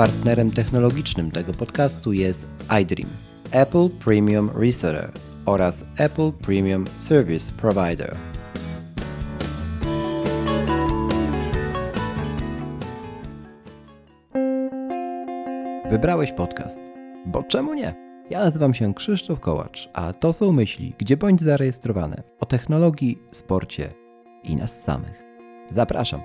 partnerem technologicznym tego podcastu jest iDream, Apple Premium Reseller oraz Apple Premium Service Provider. Wybrałeś podcast, bo czemu nie? Ja nazywam się Krzysztof Kołacz, a to są myśli, gdzie bądź zarejestrowane o technologii, sporcie i nas samych. Zapraszam.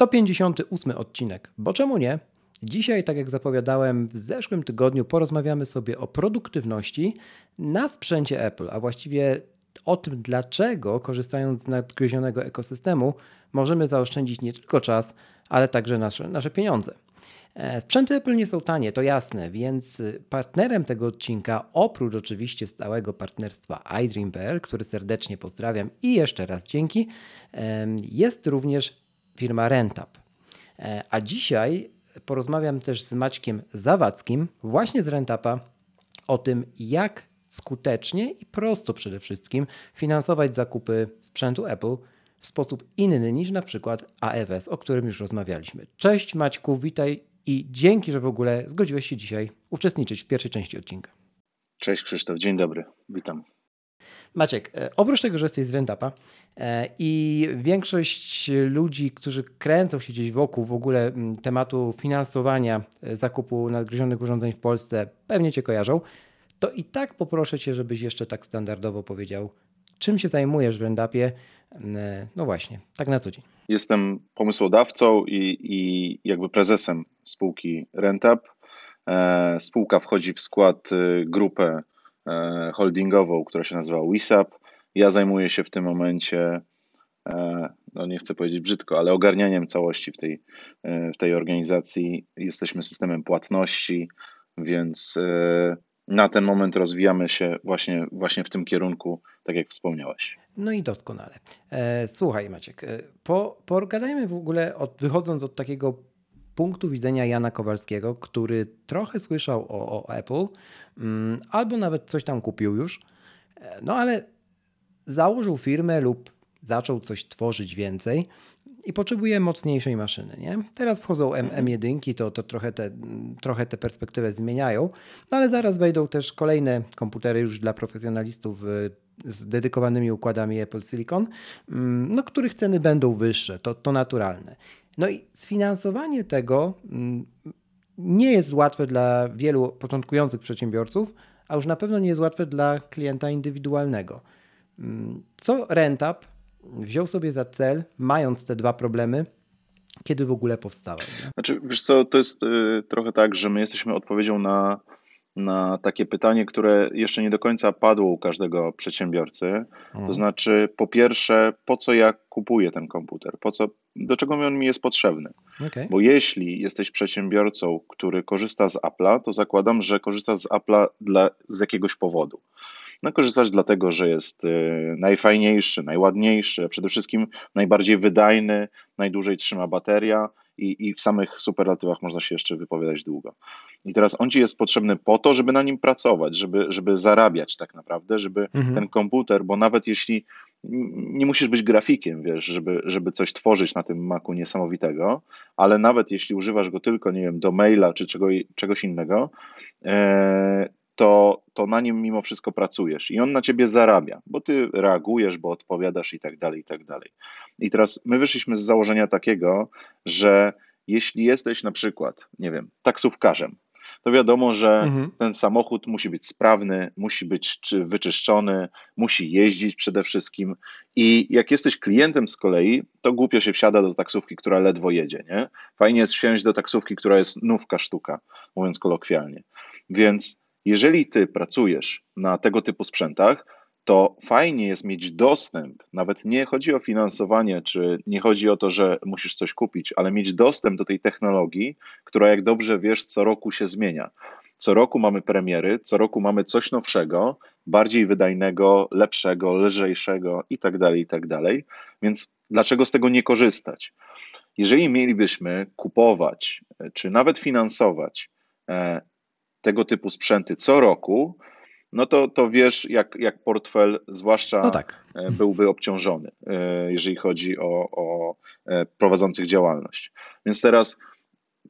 Sto pięćdziesiąty ósmy odcinek, bo czemu nie? Dzisiaj, tak jak zapowiadałem, w zeszłym tygodniu porozmawiamy sobie o produktywności na sprzęcie Apple, a właściwie o tym, dlaczego korzystając z nadgryzionego ekosystemu możemy zaoszczędzić nie tylko czas, ale także nasze, nasze pieniądze. E, sprzęty Apple nie są tanie, to jasne, więc partnerem tego odcinka, oprócz oczywiście stałego partnerstwa iDream.pl, który serdecznie pozdrawiam i jeszcze raz dzięki, jest również firma Rentap. E, a dzisiaj porozmawiam też z Maćkiem Zawadzkim, właśnie z Rentapa, o tym, jak skutecznie i prosto przede wszystkim finansować zakupy sprzętu Apple w sposób inny niż na przykład AFS, o którym już rozmawialiśmy. Cześć Maćku, witaj i dzięki, że w ogóle zgodziłeś się dzisiaj uczestniczyć w pierwszej części odcinka. Cześć Krzysztof, dzień dobry, witam. Maciek, e, oprócz tego, że jesteś z Rentapa e, i większość ludzi, którzy kręcą się gdzieś wokół w ogóle tematu finansowania e, zakupu nadgryzionych urządzeń w Polsce, pewnie Cię kojarzą, to i tak poproszę Cię, żebyś jeszcze tak standardowo powiedział, czym się zajmujesz w Rendapie, no właśnie, tak na co dzień. Jestem pomysłodawcą i, i jakby prezesem spółki Rentap. Spółka wchodzi w skład grupy E, holdingową, która się nazywa WISAP. Ja zajmuję się w tym momencie, e, no nie chcę powiedzieć brzydko, ale ogarnianiem całości w tej, e, w tej organizacji. Jesteśmy systemem płatności, więc na ten moment rozwijamy się właśnie, właśnie w tym kierunku, tak jak wspomniałeś. No i doskonale. Słuchaj, Maciek, po, w ogóle, od, wychodząc od takiego punktu widzenia Jana Kowalskiego, który trochę słyszał o, o Apple, mm, albo nawet coś tam kupił już, no ale założył firmę lub zaczął coś tworzyć więcej i potrzebuje mocniejszej maszyny. Nie? Teraz wchodzą M, mhm. M1, to, to trochę, te, trochę te perspektywę zmieniają, no ale zaraz wejdą też kolejne komputery już dla profesjonalistów z dedykowanymi układami Apple Silicon, mm, no, których ceny będą wyższe, to, to naturalne. No i sfinansowanie tego mm, nie jest łatwe dla wielu początkujących przedsiębiorców, a już na pewno nie jest łatwe dla klienta indywidualnego. Mm, co Rentap wziął sobie za cel, mając te dwa problemy, kiedy w ogóle powstały? Znaczy, wiesz co, to jest y, trochę tak, że my jesteśmy odpowiedzią na na takie pytanie, które jeszcze nie do końca padło u każdego przedsiębiorcy. Mhm. To znaczy, po pierwsze, po co ja kupuję ten komputer? Po co, do czego on mi jest potrzebny? Okay. Bo jeśli jesteś przedsiębiorcą, który korzysta z Apple'a, to zakładam, że korzysta z Apple'a dla, z jakiegoś powodu. No, korzystasz dlatego, że jest y, najfajniejszy, najładniejszy, a przede wszystkim najbardziej wydajny, najdłużej trzyma bateria i, i w samych superlatywach można się jeszcze wypowiadać długo. I teraz on ci jest potrzebny po to, żeby na nim pracować, żeby, żeby zarabiać tak naprawdę, żeby mhm. ten komputer, bo nawet jeśli nie musisz być grafikiem, wiesz, żeby, żeby coś tworzyć na tym Macu niesamowitego, ale nawet jeśli używasz go tylko, nie wiem, do maila czy czego, czegoś innego, e, to, to na nim mimo wszystko pracujesz i on na ciebie zarabia, bo ty reagujesz, bo odpowiadasz i tak dalej, i tak dalej. I teraz my wyszliśmy z założenia takiego, że jeśli jesteś na przykład, nie wiem, taksówkarzem, to wiadomo, że mhm. ten samochód musi być sprawny, musi być wyczyszczony, musi jeździć przede wszystkim. I jak jesteś klientem z kolei, to głupio się wsiada do taksówki, która ledwo jedzie. Nie? Fajnie jest wsiąść do taksówki, która jest nówka sztuka, mówiąc kolokwialnie. Więc jeżeli ty pracujesz na tego typu sprzętach, to fajnie jest mieć dostęp, nawet nie chodzi o finansowanie, czy nie chodzi o to, że musisz coś kupić, ale mieć dostęp do tej technologii, która, jak dobrze wiesz, co roku się zmienia. Co roku mamy premiery, co roku mamy coś nowszego, bardziej wydajnego, lepszego, lżejszego itd., tak itd. Tak Więc dlaczego z tego nie korzystać? Jeżeli mielibyśmy kupować, czy nawet finansować e, tego typu sprzęty co roku, no to, to wiesz, jak, jak portfel, zwłaszcza No tak. e, byłby obciążony, e, jeżeli chodzi o, o e, prowadzących działalność. Więc teraz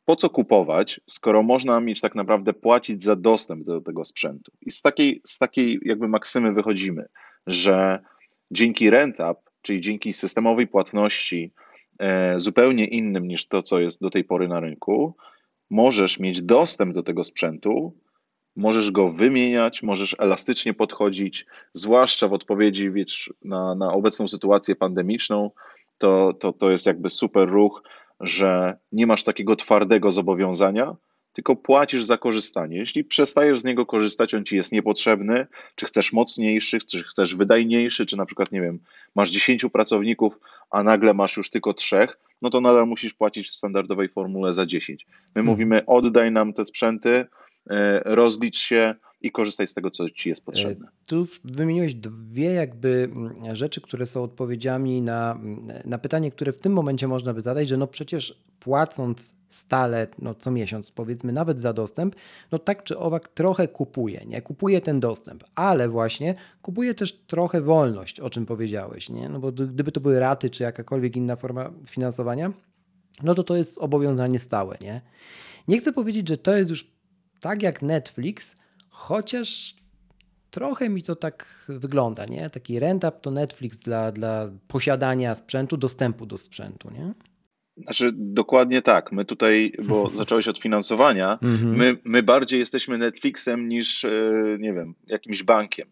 po co kupować, skoro można mieć tak naprawdę płacić za dostęp do tego sprzętu? I z takiej, z takiej jakby maksymy wychodzimy, że dzięki RentUp, czyli dzięki systemowej płatności zupełnie innym niż to, co jest do tej pory na rynku, możesz mieć dostęp do tego sprzętu możesz go wymieniać, możesz elastycznie podchodzić, zwłaszcza w odpowiedzi wiesz, na, na obecną sytuację pandemiczną. To, to, to jest jakby super ruch, że nie masz takiego twardego zobowiązania, tylko płacisz za korzystanie. Jeśli przestajesz z niego korzystać, on ci jest niepotrzebny, czy chcesz mocniejszy, czy chcesz wydajniejszy, czy na przykład, nie wiem, masz 10 pracowników, a nagle masz już tylko trzech, no to nadal musisz płacić w standardowej formule za 10. My hmm. mówimy, oddaj nam te sprzęty, rozlicz się i korzystaj z tego, co ci jest potrzebne. E, tu wymieniłeś dwie jakby mm, rzeczy, które są odpowiedziami na, mm, na pytanie, które w tym momencie można by zadać, że no przecież płacąc stale, no co miesiąc powiedzmy nawet za dostęp, no tak czy owak trochę kupuje, nie? Kupuje ten dostęp, ale właśnie kupuje też trochę wolność, o czym powiedziałeś, nie? No bo gdyby to były raty czy jakakolwiek inna forma finansowania, no to to jest zobowiązanie stałe, nie? Nie chcę powiedzieć, że to jest już tak jak Netflix, chociaż trochę mi to tak wygląda, nie? Taki rent-up to Netflix dla, dla posiadania sprzętu, dostępu do sprzętu, nie? Znaczy, dokładnie tak. My tutaj, bo zacząłeś od finansowania, mhm. my, my bardziej jesteśmy Netflixem niż, e, nie wiem, jakimś bankiem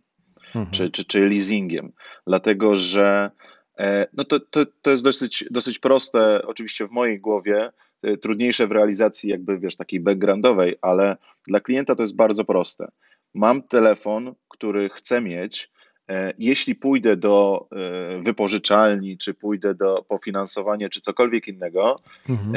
mhm. czy, czy, czy leasingiem. Dlatego, że e, no to, to, to jest dosyć, dosyć proste, oczywiście w mojej głowie, trudniejsze w realizacji jakby, wiesz, takiej backgroundowej, ale dla klienta to jest bardzo proste. Mam telefon, który chcę mieć, e, jeśli pójdę do e, wypożyczalni, czy pójdę do pofinansowania, czy cokolwiek innego, mhm.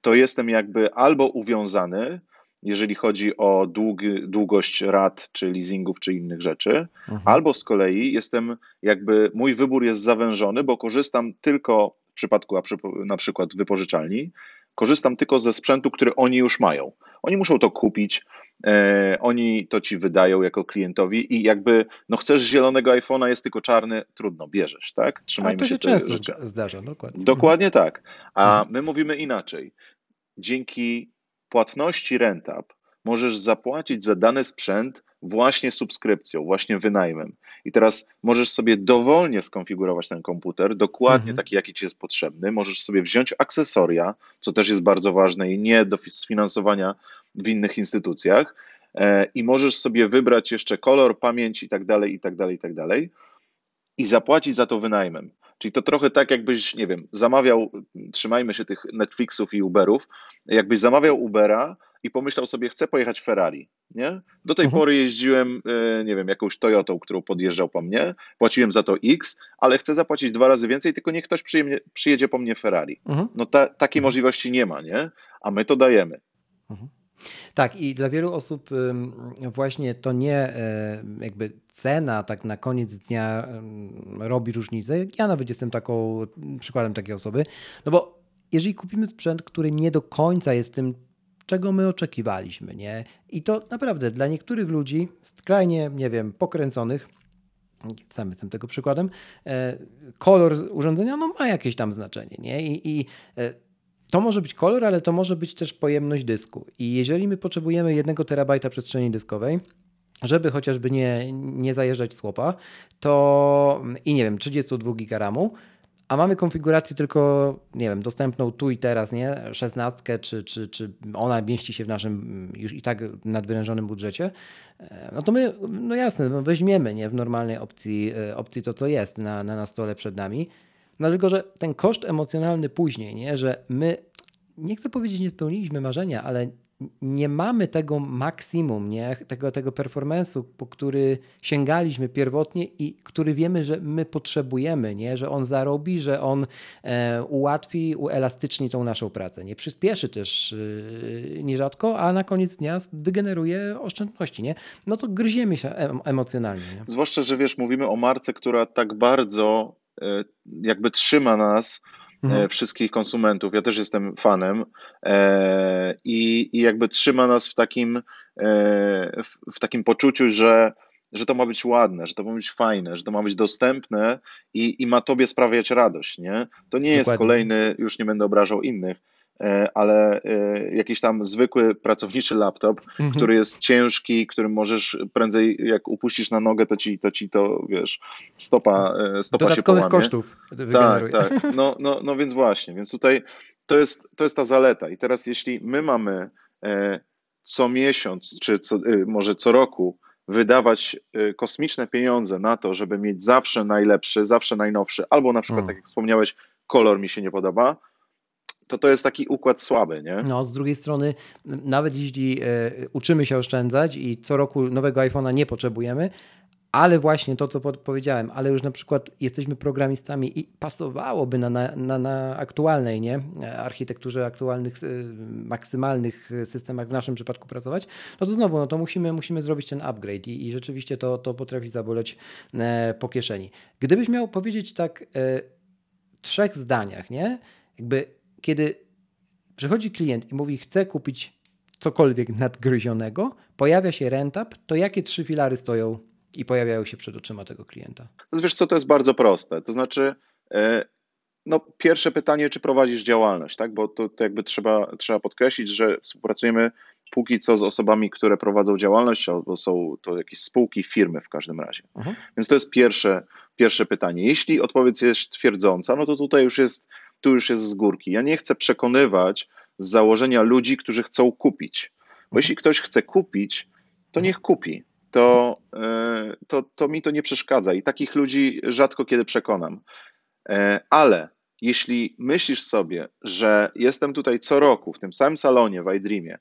To jestem jakby albo uwiązany, jeżeli chodzi o długi, długość rat, czy leasingów, czy innych rzeczy, mhm. albo z kolei jestem jakby, mój wybór jest zawężony, bo korzystam tylko w przypadku na przykład wypożyczalni, korzystam tylko ze sprzętu, który oni już mają. Oni muszą to kupić, e, oni to ci wydają jako klientowi i jakby, no chcesz zielonego iPhone'a, jest tylko czarny, trudno, bierzesz, tak? Trzymajmy to się, się często rzeczy. zdarza, dokładnie. Dokładnie tak. A mhm. my mówimy inaczej. Dzięki płatności RentUp możesz zapłacić za dany sprzęt właśnie subskrypcją, właśnie wynajmem. I teraz możesz sobie dowolnie skonfigurować ten komputer, dokładnie mhm. taki, jaki ci jest potrzebny. Możesz sobie wziąć akcesoria, co też jest bardzo ważne i nie do sfinansowania w innych instytucjach. E, I możesz sobie wybrać jeszcze kolor, pamięć i tak dalej, i tak dalej, i tak dalej. I zapłacić za to wynajmem. Czyli to trochę tak, jakbyś, nie wiem, zamawiał, trzymajmy się tych Netflixów i Uberów, jakbyś zamawiał Ubera, i pomyślał sobie, chcę pojechać Ferrari. Nie? Do tej mhm. pory jeździłem, e, nie wiem, jakąś Toyotą, którą podjeżdżał po mnie, płaciłem za to X, ale chcę zapłacić dwa razy więcej, tylko niech ktoś przyjedzie po mnie Ferrari. Mhm. No ta, takiej mhm. możliwości nie ma, nie? A my to dajemy. Mhm. Tak, i dla wielu osób właśnie to nie e, jakby cena tak na koniec dnia robi różnicę. Ja nawet jestem taką przykładem takiej osoby, no bo jeżeli kupimy sprzęt, który nie do końca jest tym, czego my oczekiwaliśmy, nie? I to naprawdę dla niektórych ludzi, skrajnie, nie wiem, pokręconych, sam jestem tego przykładem, e, kolor urządzenia no, ma jakieś tam znaczenie, nie? I, i e, to może być kolor, ale to może być też pojemność dysku. I jeżeli my potrzebujemy jednego terabajta przestrzeni dyskowej, żeby chociażby nie, nie zajeżdżać słopa, to i nie wiem, 32 giga RAMu, a mamy konfigurację tylko, nie wiem, dostępną tu i teraz, nie? 16, czy, czy, czy ona mieści się w naszym już i tak nadwyrężonym budżecie, e, no to my, no jasne, no weźmiemy, nie? W normalnej opcji, e, opcji to, co jest na, na, na stole przed nami. No tylko, że ten koszt emocjonalny później, nie? Że my, nie chcę powiedzieć, nie spełniliśmy marzenia, ale nie mamy tego maksimum, nie? Tego, tego performance'u, po który sięgaliśmy pierwotnie i który wiemy, że my potrzebujemy, nie? że on zarobi, że on e, ułatwi, uelastyczni tą naszą pracę. Nie przyspieszy też e, nierzadko, a na koniec dnia wygeneruje oszczędności. Nie? No to gryziemy się emocjonalnie. Nie? Zwłaszcza, że wiesz, mówimy o marce, która tak bardzo e, jakby trzyma nas mhm. wszystkich konsumentów. Ja też jestem fanem e, i, i jakby trzyma nas w takim, e, w, w takim poczuciu, że że to ma być ładne, że to ma być fajne, że to ma być dostępne i, i ma tobie sprawiać radość, nie? To nie jest kolejny, już nie będę obrażał innych, e, ale e, jakiś tam zwykły pracowniczy laptop, mhm. który jest ciężki, którym możesz prędzej, jak upuścisz na nogę, to ci to, ci to wiesz, stopa, e, stopa Dodatkowych się połamie. kosztów. Tak, tak. No, no, no więc właśnie, więc tutaj to jest, to jest ta zaleta. I teraz jeśli my mamy co miesiąc, czy co, może co roku wydawać kosmiczne pieniądze na to, żeby mieć zawsze najlepszy, zawsze najnowszy, albo na przykład, hmm. tak jak wspomniałeś, kolor mi się nie podoba, to to jest taki układ słaby, nie? No, z drugiej strony, nawet jeśli y, uczymy się oszczędzać i co roku nowego iPhone'a nie potrzebujemy, ale właśnie to, co powiedziałem, ale już na przykład jesteśmy programistami i pasowałoby na, na, na, aktualnej nie? architekturze, aktualnych, y, maksymalnych systemach w naszym przypadku pracować, no to znowu, no to musimy, musimy zrobić ten upgrade i, i rzeczywiście to, to potrafi zaboleć e, po kieszeni. Gdybyś miał powiedzieć tak e, w trzech zdaniach, nie? Jakby kiedy przychodzi klient i mówi, chce kupić cokolwiek nadgryzionego, pojawia się rentap, to jakie trzy filary stoją i pojawiają się przed oczyma tego klienta? No wiesz co, to jest bardzo proste. To znaczy, e, no pierwsze pytanie, czy prowadzisz działalność, tak? Bo to, to jakby trzeba, trzeba podkreślić, że współpracujemy póki co z osobami, które prowadzą działalność, albo są to jakieś spółki, firmy w każdym razie. Mhm. Więc to jest pierwsze, pierwsze pytanie. Jeśli odpowiedź jest twierdząca, no to tutaj już jest, tu już jest z górki. Ja nie chcę przekonywać z założenia ludzi, którzy chcą kupić. Bo jeśli ktoś chce kupić, to niech kupi to, e, to, to mi to nie przeszkadza i takich ludzi rzadko kiedy przekonam. E, ale jeśli myślisz sobie, że jestem tutaj co roku w tym samym salonie w iDreamie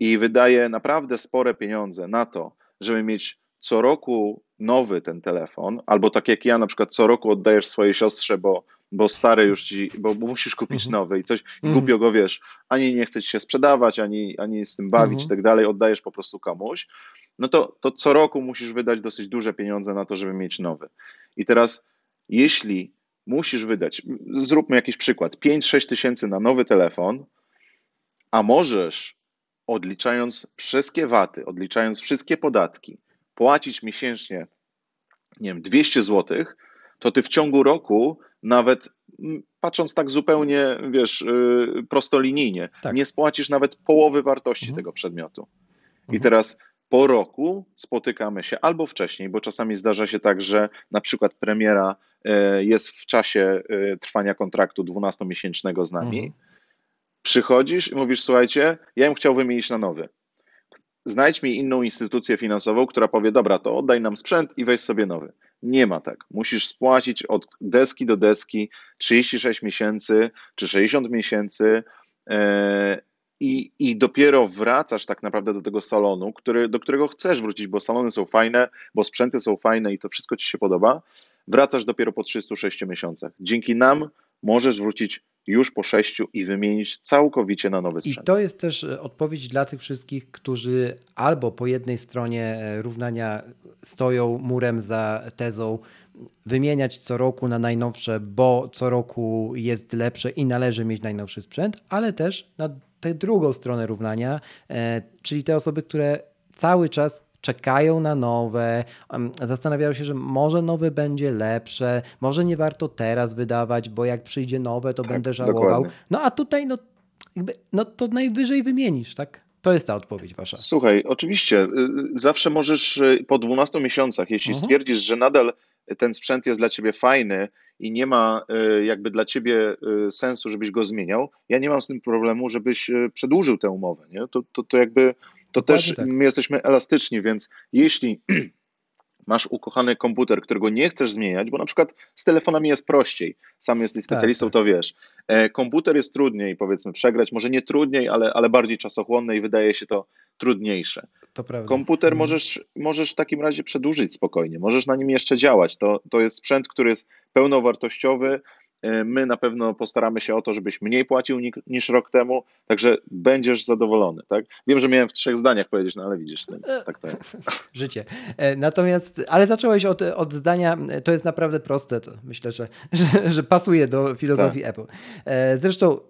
i wydaję naprawdę spore pieniądze na to, żeby mieć co roku nowy ten telefon, albo tak jak ja na przykład co roku oddajesz swojej siostrze, bo, bo stary już ci, bo, musisz kupić mhm. nowy i coś, mm. głupio go wiesz, ani nie chce ci się sprzedawać, ani, ani z tym bawić i mhm. tak dalej, oddajesz po prostu komuś, no to, to co roku musisz wydać dosyć duże pieniądze na to, żeby mieć nowy. I teraz, jeśli musisz wydać, zróbmy jakiś przykład, 5-6 tysięcy na nowy telefon, a możesz, odliczając wszystkie waty, odliczając wszystkie podatki, płacić miesięcznie, nie wiem, 200 zł, to ty w ciągu roku nawet patrząc tak zupełnie, wiesz, y, prostolinijnie, tak. nie spłacisz nawet połowy wartości mhm. tego przedmiotu. I mhm. teraz po roku spotykamy się albo wcześniej, bo czasami zdarza się tak, że na przykład premiera e, jest w czasie e, trwania kontraktu 12-miesięcznego z nami. Mhm. Przychodzisz i mówisz: Słuchajcie, ja bym chciał wymienić na nowy. Znajdź mi inną instytucję finansową, która powie: Dobra, to oddaj nam sprzęt i weź sobie nowy. Nie ma tak. Musisz spłacić od deski do deski 36 miesięcy czy 60 miesięcy e, i, i dopiero wracasz tak naprawdę do tego salonu, który, do którego chcesz wrócić, bo salony są fajne, bo sprzęty są fajne i to wszystko ci się podoba. Wracasz dopiero po 306 miesiącach. Dzięki nam możesz wrócić już po sześciu i wymienić całkowicie na nowy sprzęt. I to jest też e, odpowiedź dla tych wszystkich, którzy albo po jednej stronie e, równania stoją murem za tezą wymieniać co roku na najnowsze, bo co roku jest lepsze i należy mieć najnowszy sprzęt, ale też na tę drugą stronę równania, e, czyli te osoby, które cały czas czekają na nowe, zastanawiają się, że może nowe będzie lepsze, może nie warto teraz wydawać, bo jak przyjdzie nowe, to tak, będę żałował. Dokładnie. No a tutaj no, jakby, no to najwyżej wymienisz, tak? To jest ta odpowiedź wasza. Słuchaj, oczywiście, y, zawsze możesz y, po 12 miesiącach, jeśli mhm. stwierdzisz, że nadal ten sprzęt jest dla ciebie fajny i nie ma y, jakby dla ciebie sensu, żebyś go zmieniał, ja nie mam z tym problemu, żebyś przedłużył tę umowę. Nie? To, to, to jakby to Dokładnie też tak. my jesteśmy elastyczni, więc jeśli masz ukochany komputer, którego nie chcesz zmieniać, bo na przykład z telefonami jest prościej, sam jesteś tak, specjalistą, tak, tak. to wiesz. E, komputer jest trudniej, powiedzmy, przegrać, może nie trudniej, ale, ale bardziej czasochłonne i wydaje się to trudniejsze. To prawda. Komputer mhm. możesz, możesz w takim razie przedłużyć spokojnie, możesz na nim jeszcze działać. To, to jest sprzęt, który jest pełnowartościowy, my na pewno postaramy się o to, żebyś mniej płacił niż rok temu, także będziesz zadowolony. Tak? Wiem, że miałem w trzech zdaniach powiedzieć, no ale widzisz, no, tak to jest. Życie. E, natomiast, ale zacząłeś od, od zdania, to jest naprawdę proste, to myślę, że, że, że pasuje do filozofii tak. Apple. E, zresztą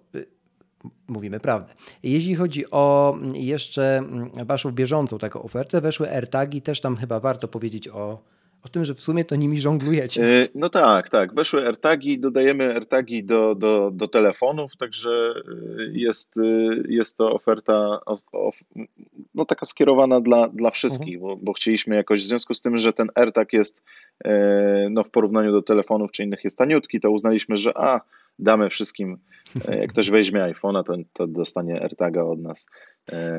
mówimy prawdę. Jeśli chodzi o jeszcze Waszą bieżącą taką ofertę, weszły AirTagi, też tam chyba warto powiedzieć o o tym, że w sumie to nimi żonglujecie. E, no tak, tak. Weszły AirTagi, dodajemy AirTagi do, do, do telefonów, także e, jest, e, jest to oferta no taka skierowana dla, dla wszystkich, mhm. bo, bo chcieliśmy jakoś w związku z tym, że ten AirTag jest no, w porównaniu do telefonów czy innych jest taniutki, to uznaliśmy, że a, damy wszystkim, jak ktoś weźmie iPhone'a, to, to dostanie AirTaga od nas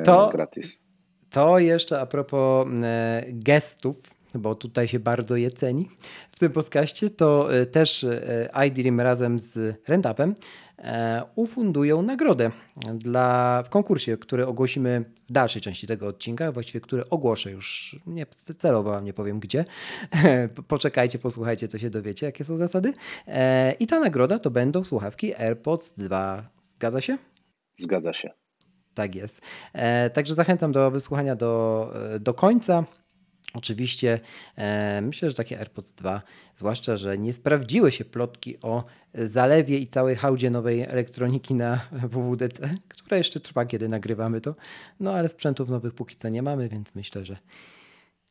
to, gratis. To jeszcze a propos gestów, bo tutaj się bardzo je ceni w tym podcaście, to e, też e, iDream razem z RentUpem e, ufundują nagrodę dla, w konkursie, który ogłosimy w dalszej części tego odcinka, właściwie który ogłoszę już, nie celowo nie powiem gdzie. Poczekajcie, posłuchajcie, to się dowiecie, jakie są zasady. I ta nagroda to będą słuchawki AirPods 2. Zgadza się? Zgadza się. Tak jest. Także zachęcam do wysłuchania do, do końca. Oczywiście e, myślę, że takie AirPods 2, zwłaszcza, że nie sprawdziły się plotki o zalewie i całej hałdzie nowej elektroniki na WWDC, która jeszcze trwa, kiedy nagrywamy to. No ale sprzętów nowych póki co nie mamy, więc myślę, że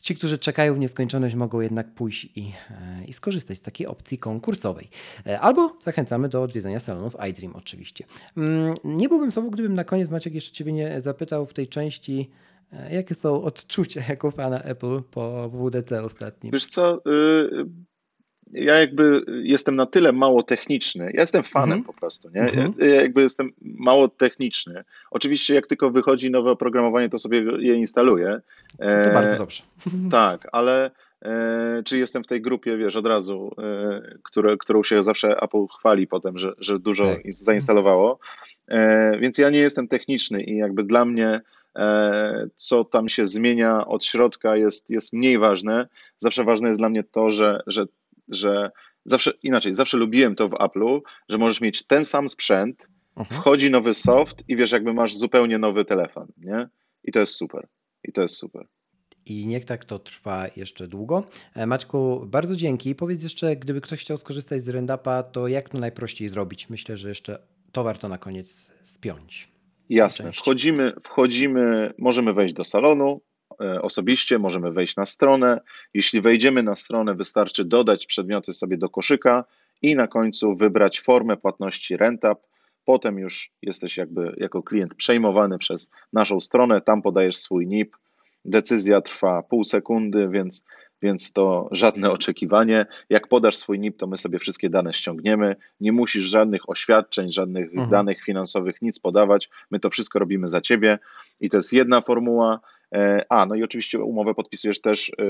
ci, którzy czekają w nieskończoność, mogą jednak pójść i, e, i skorzystać z takiej opcji konkursowej. E, albo zachęcamy do odwiedzenia salonów iDream oczywiście. Mm, nie byłbym sobą, gdybym na koniec Maciek jeszcze Ciebie nie zapytał w tej części jakie są odczucia jako fana Apple po WDC ostatnim? Wiesz co, y, ja jakby jestem na tyle mało techniczny. Ja jestem fanem mhm. po prostu, nie? Mhm. Ja jakby jestem mało techniczny. Oczywiście jak tylko wychodzi nowe oprogramowanie, to sobie je instaluję. To bardzo dobrze. Tak, ale e, czy jestem w tej grupie, wiesz, od razu, e, które, którą się zawsze Apple chwali potem, że, że dużo tak. zainstalowało. Więc ja nie jestem techniczny i jakby dla mnie E, co tam się zmienia od środka jest, jest mniej ważne. Zawsze ważne jest dla mnie to, że, że, że zawsze inaczej, zawsze lubiłem to w Apple'u, że możesz mieć ten sam sprzęt, mhm. wchodzi nowy soft i wiesz, jakby masz zupełnie nowy telefon, nie? I to jest super. I to jest super. I niech tak to trwa jeszcze długo. E, Maćku, bardzo dzięki. Powiedz jeszcze, gdyby ktoś chciał skorzystać z Rendapa, to jak to najprościej zrobić? Myślę, że jeszcze to warto na koniec spiąć. Jasne. Wchodzimy, wchodzimy, możemy wejść do salonu e, osobiście, możemy wejść na stronę. Jeśli wejdziemy na stronę, wystarczy dodać przedmioty sobie do koszyka i na końcu wybrać formę płatności RentUp. Potem już jesteś jakby jako klient przejmowany przez naszą stronę, tam podajesz swój NIP. Decyzja trwa pół sekundy, więc więc to żadne oczekiwanie. Jak podasz swój NIP, to my sobie wszystkie dane ściągniemy. Nie musisz żadnych oświadczeń, żadnych mhm. danych finansowych, nic podawać. My to wszystko robimy za ciebie i to jest jedna formuła. E, a, no i oczywiście umowę podpisujesz też e,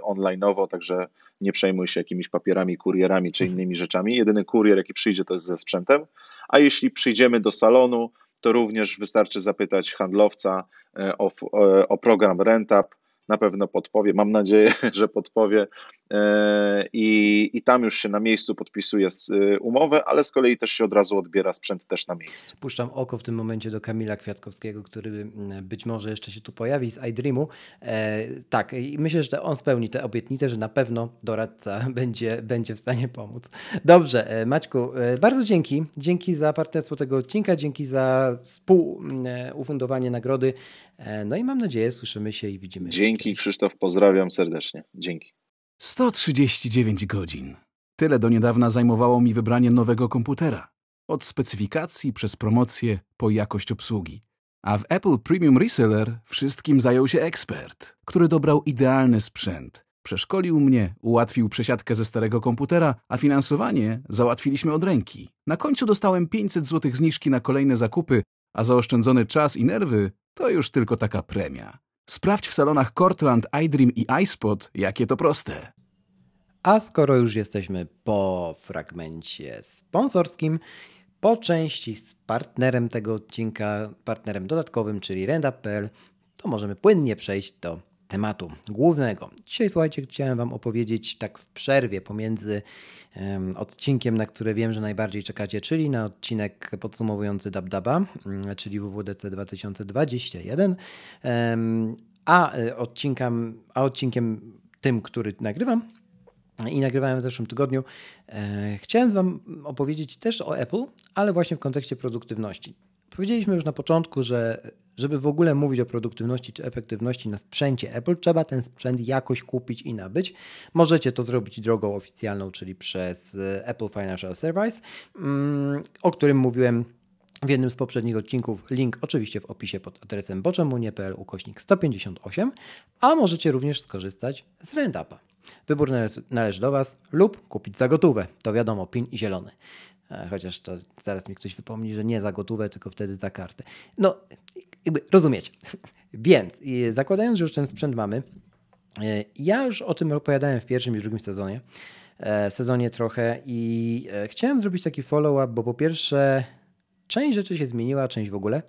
online'owo, także nie przejmuj się jakimiś papierami, kurierami czy mhm. innymi rzeczami. Jedyny kurier, jaki przyjdzie, to jest ze sprzętem. A jeśli przyjdziemy do salonu, to również wystarczy zapytać handlowca e, o, o program RentUp na pewno podpowie, mam nadzieję, że podpowie i, i tam już się na miejscu podpisuje e, umowę, ale z kolei też się od razu odbiera sprzęt też na miejscu. Puszczam oko w tym momencie do Kamila Kwiatkowskiego, który być może jeszcze się tu pojawi z iDreamu. E, tak, i myślę, że on spełni tę obietnicę, że na pewno doradca będzie, będzie w stanie pomóc. Dobrze, Maćku, bardzo dzięki. Dzięki za partnerstwo tego odcinka, dzięki za współufundowanie nagrody. No i mam nadzieję, słyszymy się i widzimy. Dzięki Krzysztof, pozdrawiam serdecznie. Dzięki. 139 godzin. Tyle do niedawna zajmowało mi wybranie nowego komputera. Od specyfikacji przez promocję po jakość obsługi. A w Apple Premium Reseller wszystkim zajął się ekspert, który dobrał idealny sprzęt. Przeszkolił mnie, ułatwił przesiadkę ze starego komputera, a finansowanie załatwiliśmy od ręki. Na końcu dostałem 500 zł zniżki na kolejne zakupy, a zaoszczędzony czas i nerwy to już tylko taka premia. Sprawdź w salonach Cortland, iDream i iSpot, jakie to proste. A skoro już jesteśmy po fragmencie sponsorskim, po części z partnerem tego odcinka, partnerem dodatkowym, czyli Renda.pl, to możemy płynnie przejść do tematu głównego. Dzisiaj, słuchajcie, chciałem Wam opowiedzieć tak w przerwie pomiędzy um, odcinkiem, na który wiem, że najbardziej czekacie, czyli na odcinek podsumowujący DabDaba, um, czyli WWDC 2021, um, a, e, odcinkiem, a odcinkiem tym, który nagrywam, i nagrywałem w zeszłym tygodniu. E, chciałem Wam opowiedzieć też o Apple, ale właśnie w kontekście produktywności. Powiedzieliśmy już na początku, że żeby w ogóle mówić o produktywności czy efektywności na sprzęcie Apple, trzeba ten sprzęt jakoś kupić i nabyć. Możecie to zrobić drogą oficjalną, czyli przez e, Apple Financial Service, mm, o którym mówiłem w jednym z poprzednich odcinków. Link oczywiście w opisie pod adresem boczemunie.pl ukośnik 158, a możecie również skorzystać z RentUpa. Wybór należy do Was lub kupić za gotówę. To wiadomo, PIN i zielony. E, chociaż to zaraz mi ktoś wypomni, że nie za gotówę, tylko wtedy za kartę. No, jakby rozumiecie. Więc zakładając, że już ten sprzęt mamy, e, ja już o tym opowiadałem w pierwszym i drugim sezonie, e, sezonie trochę i chciałem zrobić taki follow-up, bo po pierwsze część rzeczy się zmieniła, część w ogóle.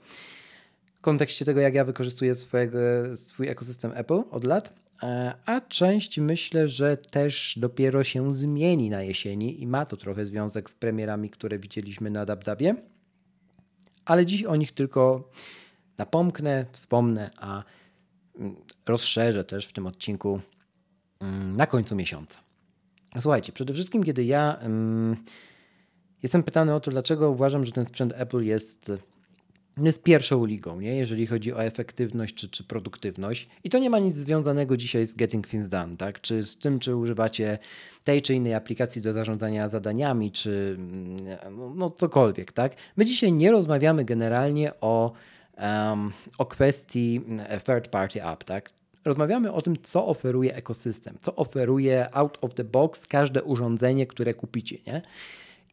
W kontekście tego, jak ja wykorzystuję swojego, swój ekosystem Apple od lat, a część myślę, że też dopiero się zmieni na jesieni i ma to trochę związek z premierami, które widzieliśmy na Dabdabie. Ale dziś o nich tylko napomknę, wspomnę, a mm, rozszerzę też w tym odcinku mm, na końcu miesiąca. Słuchajcie, przede wszystkim, kiedy ja um, jestem pytany o to, dlaczego uważam, że ten sprzęt Apple jest jest pierwszą ligą, nie? jeżeli chodzi o efektywność czy, czy produktywność. I to nie ma nic związanego dzisiaj z Getting Things Done, tak? czy z tym, czy używacie tej czy innej aplikacji do zarządzania zadaniami, czy mm, no, cokolwiek. Tak? My dzisiaj nie rozmawiamy generalnie o, um, o kwestii mm, third party app. Tak? Rozmawiamy o tym, co oferuje ekosystem, co oferuje out of the box każde urządzenie, które kupicie. Nie?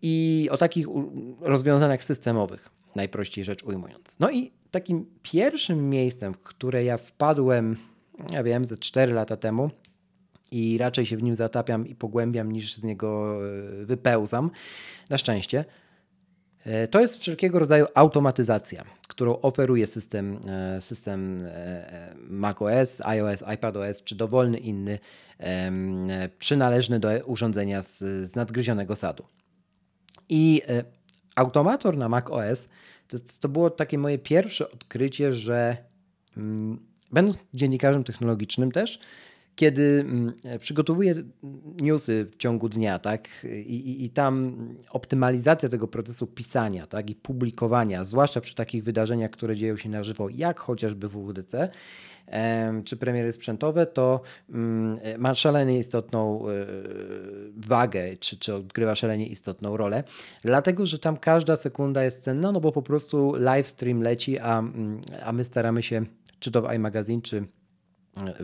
I o takich rozwiązaniach systemowych najprościej rzecz ujmując. No i takim pierwszym miejscem, w które ja wpadłem, ja wiem, ze 4 lata temu i raczej się w nim zatapiam i pogłębiam niż z niego e, wypełzam, na szczęście, e, to jest wszelkiego rodzaju automatyzacja, którą oferuje system, e, system macOS, iOS, iPadOS czy dowolny inny przynależny do urządzenia z, z nadgryzionego sadu. I Automator na macOS to, to było takie moje pierwsze odkrycie, że mm, będąc dziennikarzem technologicznym też, kiedy mm, przygotowuję newsy w ciągu dnia, tak, I, i, i, tam optymalizacja tego procesu pisania, tak, i publikowania, zwłaszcza przy takich wydarzeniach, które dzieją się na żywo, jak chociażby w WWDC, czy premiery sprzętowe, to mm, ma szalenie istotną e, wagę, czy, czy odgrywa szalenie istotną rolę, dlatego że tam każda sekunda jest cenna, no bo po prostu live stream leci, a, mm, a my staramy się, czy to w iMagazine, czy e,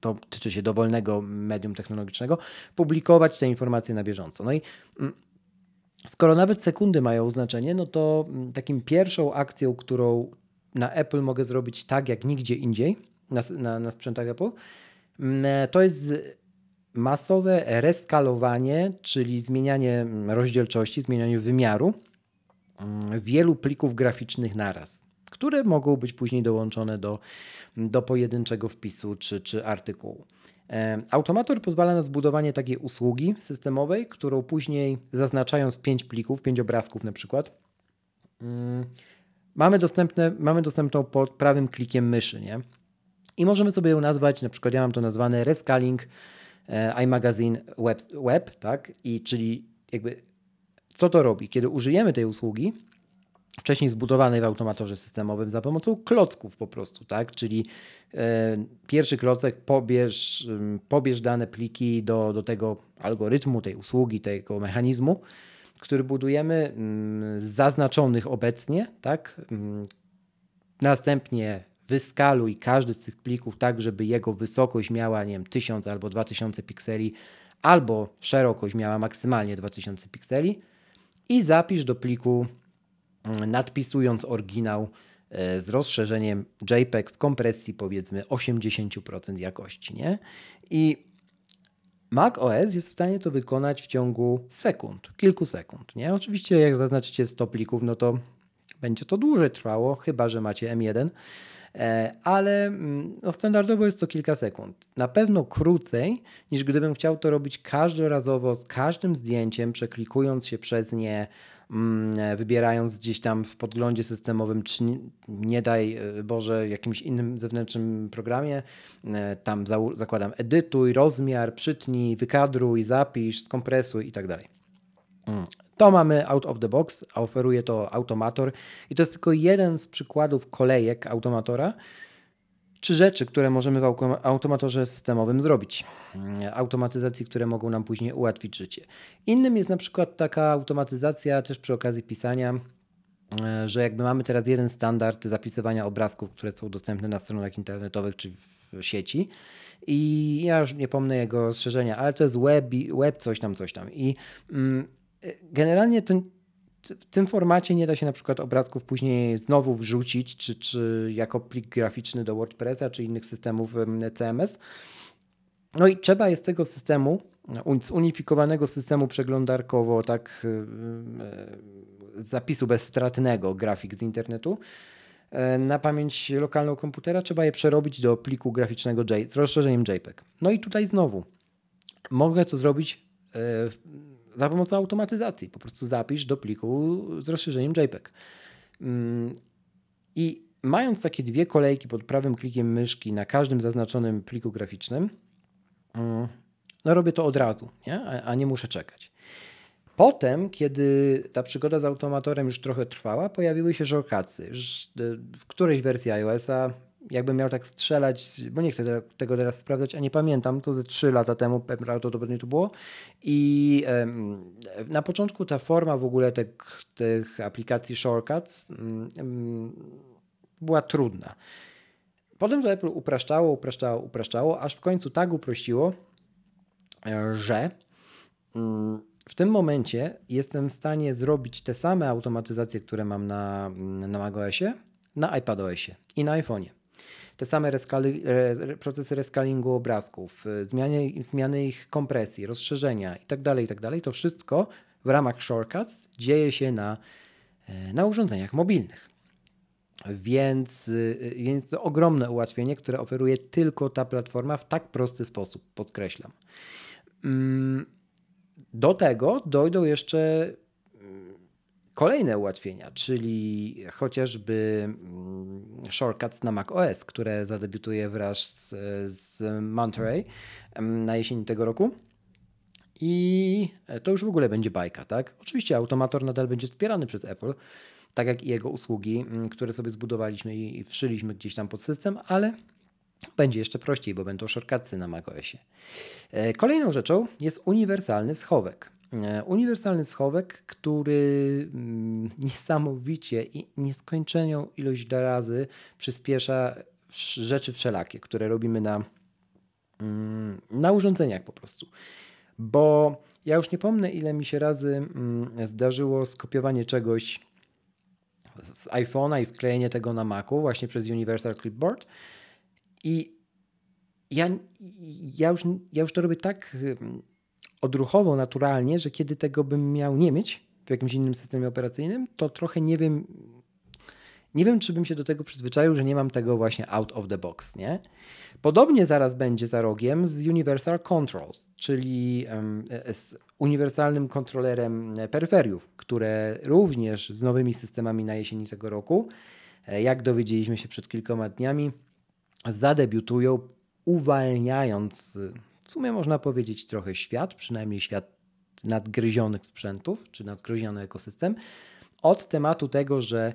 to tyczy się dowolnego medium technologicznego, publikować te informacje na bieżąco. No i mm, skoro nawet sekundy mają znaczenie, no to takim pierwszą akcją, którą na Apple mogę zrobić tak jak nigdzie indziej, na, na, na sprzętach Apple, mm, to jest masowe reskalowanie, czyli zmienianie rozdzielczości, zmienianie wymiaru mm, wielu plików graficznych naraz, które mogą być później dołączone do, do pojedynczego wpisu czy, czy artykułu. Automator pozwala na zbudowanie takiej usługi systemowej, którą później zaznaczając pięć plików, pięć obrazków na przykład, mm, mamy, dostępne, mamy dostępną pod prawym klikiem myszy. Nie? I możemy sobie ją nazwać, na przykład ja mam to nazwane Rescaling e, iMagazine Web, web tak? I czyli jakby co to robi? Kiedy użyjemy tej usługi, wcześniej zbudowanej w automatorze systemowym za pomocą klocków po prostu, tak? Czyli e, pierwszy klocek pobierz, pobierz dane pliki do, do tego algorytmu, tej usługi, tego mechanizmu, który budujemy z zaznaczonych obecnie, tak? Następnie wyskaluj każdy z tych plików tak, żeby jego wysokość miała, nie wiem, 1000 albo 2000 pikseli, albo szerokość miała maksymalnie 2000 pikseli i zapisz do pliku mm, nadpisując oryginał e, z rozszerzeniem JPEG w kompresji powiedzmy 80% jakości, nie? I Mac OS jest w stanie to wykonać w ciągu sekund, kilku sekund, nie? Oczywiście jak zaznaczycie 100 plików, no to będzie to dłużej trwało, chyba że macie M1, E, ale mm, no, standardowo jest to kilka sekund. Na pewno krócej niż gdybym chciał to robić każdorazowo z każdym zdjęciem, przeklikując się przez nie, mm, wybierając gdzieś tam w podglądzie systemowym, czy nie daj e, Boże jakimś innym zewnętrznym programie, e, tam zakładam edytuj, rozmiar, przytnij, wykadruj, zapisz, skompresuj i tak dalej. To mamy out of the box, a oferuje to Automator i to jest tylko jeden z przykładów kolejek Automatora, czy rzeczy, które możemy w automatorze systemowym zrobić. Mm, automatyzacji, które mogą nam później ułatwić życie. Innym jest na przykład taka automatyzacja też przy okazji pisania, e, że jakby mamy teraz jeden standard zapisywania obrazków, które są dostępne na stronach internetowych czy w sieci. I ja już nie pomnę jego rozszerzenia, ale to jest web, web coś tam, coś tam. I mm, generalnie ten, w tym formacie nie da się na przykład obrazków później znowu wrzucić, czy, czy jako plik graficzny do WordPressa, czy innych systemów CMS. No i trzeba jest tego systemu, zunifikowanego systemu przeglądarkowo, tak e, zapisu bezstratnego grafik z internetu, na pamięć lokalną komputera trzeba je przerobić do pliku graficznego z rozszerzeniem JPEG. No i tutaj znowu mogę to zrobić za pomocą automatyzacji. Po prostu zapisz do pliku z rozszerzeniem JPEG. Mm, I mając takie dwie kolejki pod prawym klikiem myszki na każdym zaznaczonym pliku graficznym, mm, no robię to od razu, nie? A, nie muszę czekać. Potem, kiedy ta przygoda z automatorem już trochę trwała, pojawiły się shortcutsy. W którejś wersji iOS-a jakbym miał tak strzelać, bo nie chcę tego teraz sprawdzać, a nie pamiętam, to ze 3 lata temu prawdopodobnie to było. I na początku ta forma w ogóle tych, tych aplikacji shortcuts była trudna. Potem to Apple upraszczało, upraszczało, upraszczało, aż w końcu tak uprościło, że w tym momencie jestem w stanie zrobić te same automatyzacje, które mam na, na macOSie, na iPadOSie i na iPhone'ie te same reskali, procesy reskalingu obrazków, y, zmiany, zmiany ich kompresji, rozszerzenia itd., tak itd., tak to wszystko w ramach shortcuts dzieje się na, e, na urządzeniach mobilnych. Więc, y, więc to ogromne ułatwienie, które oferuje tylko ta platforma w tak prosty sposób, podkreślam. Mm, do tego dojdą jeszcze kolejne ułatwienia, czyli chociażby mm, shortcuts na macOS, które zadebiutuje wraz z, z Monterey na jesieni tego roku. I to już w ogóle będzie bajka, tak? Oczywiście automator nadal będzie wspierany przez Apple, tak jak i jego usługi, mm, które sobie zbudowaliśmy i wszyliśmy gdzieś tam pod system, ale będzie jeszcze prościej, bo będą shortcutsy na macOSie. E, kolejną rzeczą jest uniwersalny schowek. E, uniwersalny schowek, który mm, niesamowicie i nieskończoną ilość razy przyspiesza rzeczy wszelakie, które robimy na, mm, na urządzeniach po prostu. Bo ja już nie pomnę, ile mi się razy mm, zdarzyło skopiowanie czegoś z iPhone'a i wklejenie tego na Macu właśnie przez Universal Clipboard. I ja, ja, już, ja już to robię tak odruchowo, naturalnie, że kiedy tego bym miał nie mieć w jakimś innym systemie operacyjnym, to trochę nie wiem, nie wiem, czy bym się do tego przyzwyczaił, że nie mam tego właśnie out of the box, nie? Podobnie zaraz będzie za rogiem z Universal Controls, czyli e, z uniwersalnym kontrolerem peryferiów, które również z nowymi systemami na jesieni tego roku, e, jak dowiedzieliśmy się przed kilkoma dniami, zadebiutują, uwalniając w sumie można powiedzieć trochę świat, przynajmniej świat nadgryzionych sprzętów, czy nadgryziony ekosystem, od tematu tego, że